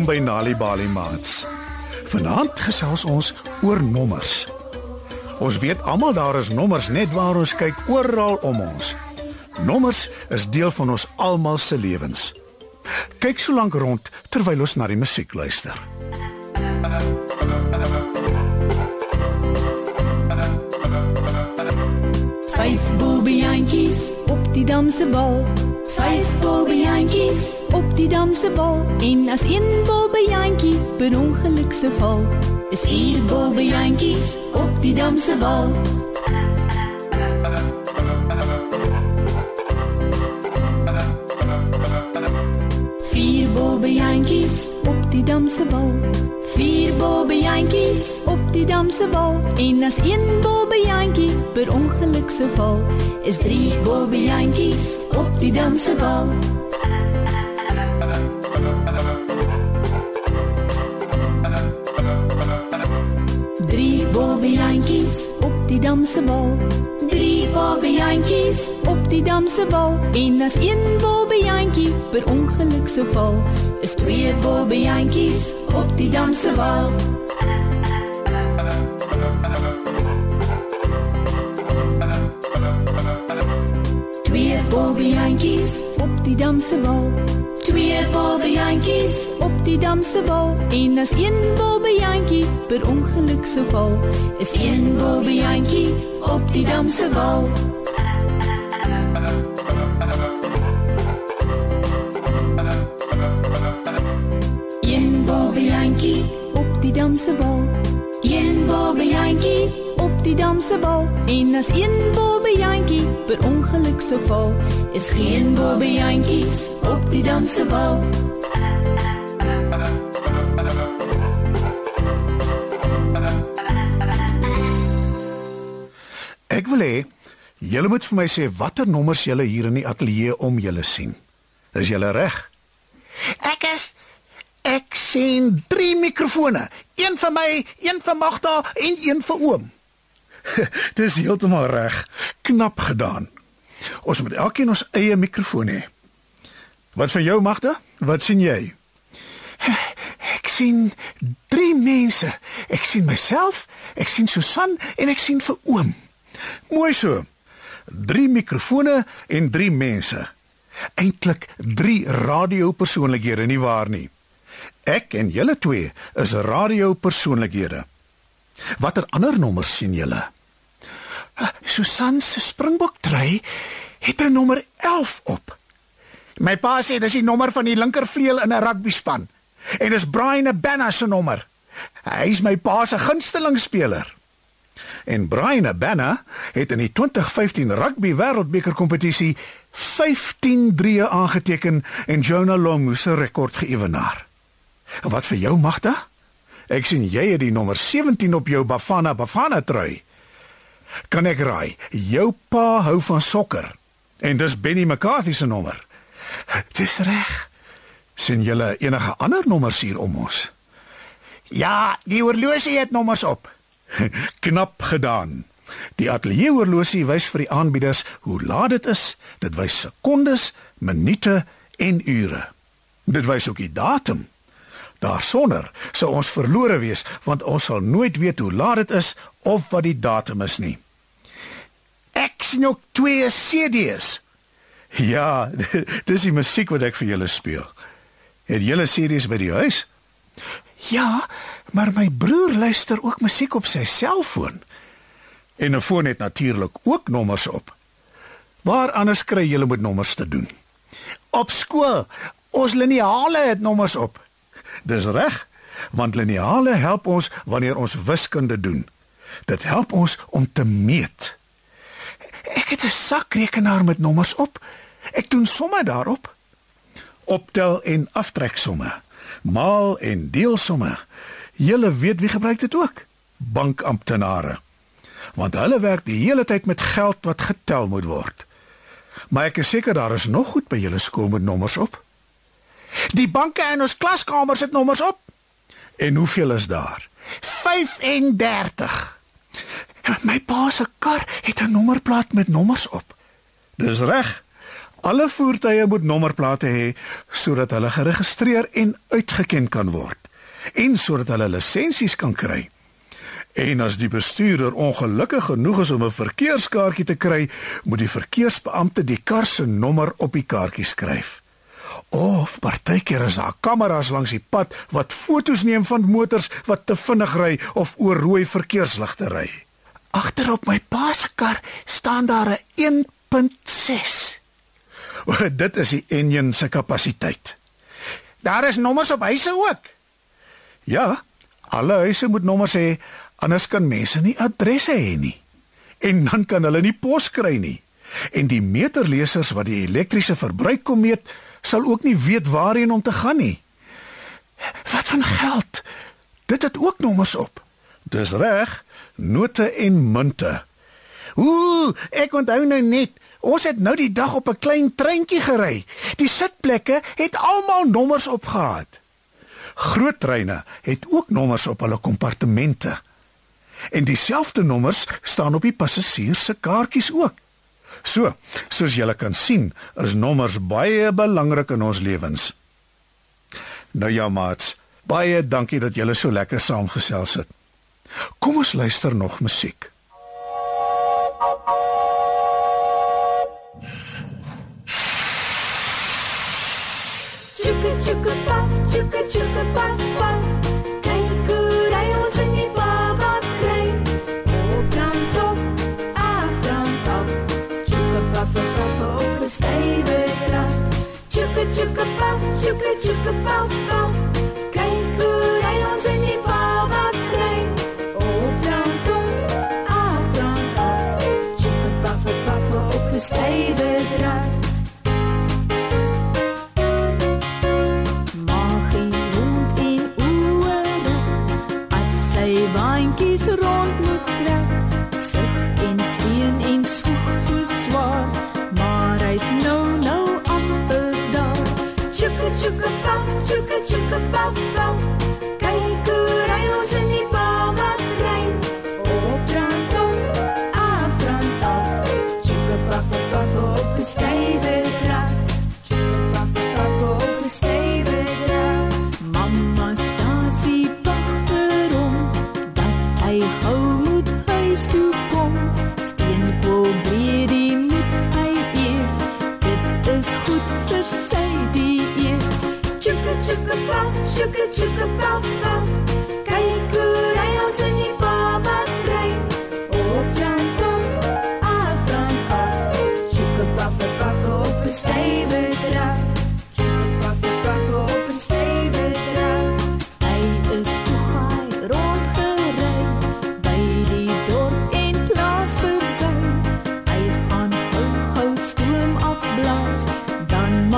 Welkom by Nali Bali Mats. Vanaand gesels ons oor nommers. Ons weet almal daar is nommers net waar ons kyk oral om ons. Nommers is deel van ons almal se lewens. Kyk so lank rond terwyl ons na die musiek luister. Vyf bobbejantjies op die dam se wal. Vyf bobbejantjies op die dam se wal. En as een bobbejantjie per ongeluk se val, is vier bobbejantjies op die dam se wal. Vier bobbejantjies op die dam se wal. Vier bobbejantjies op die dam se wal. En as een bobbejantjie per ongeluk se val, is drie bobbejantjies op die dam se wal. Op die dam se wal. Drie bobbejantjies op die dam se wal. En as een bobbejantjie per ongeluk se val, is twee bobbejantjies op die dam se wal. Twee bobbejantjies die dam se wal. Twee bobbejantjies op die dam se wal. En as een bobbejantjie per ongeluk se val, is een bobbejantjie op die dam se wal. Een bobbejantjie op die dam se wal. Een bobbejantjie op die dam se wal. En as een bobbejantjie per ongeluk se val, is geen bobbejantjies op die dam se wal. Ek wil hê julle moet vir my sê watter nommers julle hier in die ateljee om julle sien. Is julle reg? Ek is ek sien drie mikrofone. Een vir my, een vir Magda en een vir oom. Dis heeltemal reg. Knap gedaan. Ons moet elkeen ons eie mikrofoon hê. Wat vir jou Magda? Wat sien jy? Ek sien drie mense. Ek sien myself, ek sien Susan en ek sien vir oom. Mooi so. Drie mikrofone en drie mense. Eintlik drie radiopersoonlikhede nie waar nie. Ek en julle twee is radiopersoonlikhede. Watter ander nommers sien julle? Susan se springboktrui het 'n nommer 11 op. My pa sê dis die nommer van die linkervleuel in 'n rugbyspan. En dis Brian Abana se nommer. Hy's my pa se gunsteling speler. En Brian Abana het in die 2015 rugby wêreldbeker kompetisie 15 drie aangeteken en Jonah Lomu se rekord geëwenaar. Wat vir jou Magda? Ek sien jy het die nommer 17 op jou Bafana Bafana trui. Kan ek raai? Jou pa hou van sokker. En dis Benny McCarthy se nommer. Dis reg. sien julle enige ander nommers hier om ons? Ja, die horlosie het nommers op. Knap gedaan. Die ateljeeoorlosie wys vir die aanbieders hoe laat dit is. Dit wys sekondes, minute en ure. Dit wys ook die datum. Daarsonder sou ons verlore wees want ons sal nooit weet hoe laat dit is of wat die datum is nie. Ek sien ook twee CD's. Ja, dis die musiek wat ek vir julle speel. Het julle series by die huis? Ja, maar my broer luister ook musiek op sy selfoon. En 'n foon het natuurlik ook nommers op. Waar anders kry julle met nommers te doen? Op skool, ons liniale het nommers op. Dis reg, want liniale help ons wanneer ons wiskunde doen. Dit help ons om te meet. Ek het 'n sakrekenaar met nommers op. Ek doen somme daarop. Optel en aftreksomme, maal en deelsomme. Julle weet wie gebruik dit ook? Bankamptenare. Want hulle werk die hele tyd met geld wat getel moet word. Maar ek is seker daar is nog goed by julle skool met nommers op. Die banke in ons klaskamers het nommers op. En hoeveel is daar? 35. My pa se kar het 'n nommerplaat met nommers op. Dis reg. Alle voertuie moet nommerplate hê sodat hulle geregistreer en uitgeken kan word en sodat hulle lisensies kan kry. En as die bestuurder ongelukkig genoeg is om 'n verkeerskaartjie te kry, moet die verkeersbeampte die kar se nommer op die kaartjie skryf. Of partykeer is daar kameras langs die pad wat foto's neem van motors wat te vinnig ry of oor rooi verkeersligte ry. Agterop my pa se kar staan daar 'n 1.6 Dit is die enjin se kapasiteit. Daar is nommers op huise ook. Ja, alle huise moet nommers hê, anders kan mense nie adresse hê nie. En dan kan hulle nie pos kry nie. En die meterlesers wat die elektriese verbruik kom meet, sal ook nie weet waarheen om te gaan nie. Wat van geld? Dit het ook nommers op. Dis reg, note en munte. Ooh, ek onthou nou net Ons het nou die dag op 'n klein treintjie gery. Die sitplekke het almal nommers opgehad. Groot treine het ook nommers op hulle kompartemente. En dieselfde nommers staan op die passasiers se kaartjies ook. So, soos julle kan sien, is nommers baie belangrik in ons lewens. Nou ja, maats, baie dankie dat julle so lekker saamgesels het. Kom ons luister nog musiek. Chicka chicka puff puff. Hy gou moet huis toe kom. Steenkool breedie moet hy eet. Dit is goed vir sy dieet. Chukka chukka puff chukka chukka puff puff kyk hoe ry ons in die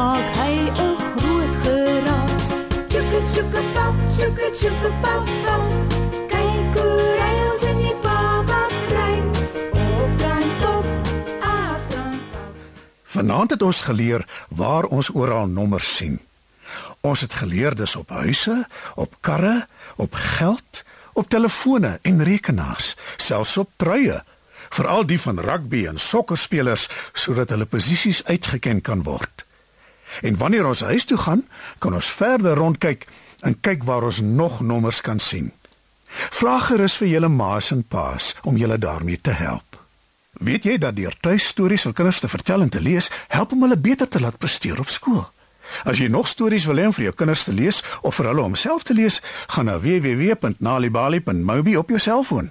maak hy 'n groot geraas. Chukka chukka puff chukka chukka puff puff kyk hoe ry ons in die baba trein op drand op af drand af Vanaand het ons geleer waar ons oral nommers sien. Ons het geleer dis op huise, op karre, op geld, op telefone en rekenaars, selfs op truie, veral die van rugby en sokkerspelers sodat hulle posisies uitgeken kan word. En wanneer ons huis toe gaan, kan ons verder rondkyk en kyk waar ons nog nommers kan sien. Vra gerus vir julle ma's en pa's om julle daarmee te help. Weet jy dat deur tuistories vir kinders te vertel en te lees, help om hulle beter te laat presteer op skool? As jy nog stories wil hê om vir jou kinders te lees of vir hulle om self te lees, gaan na www.nalibali.mobi op jou selfoon.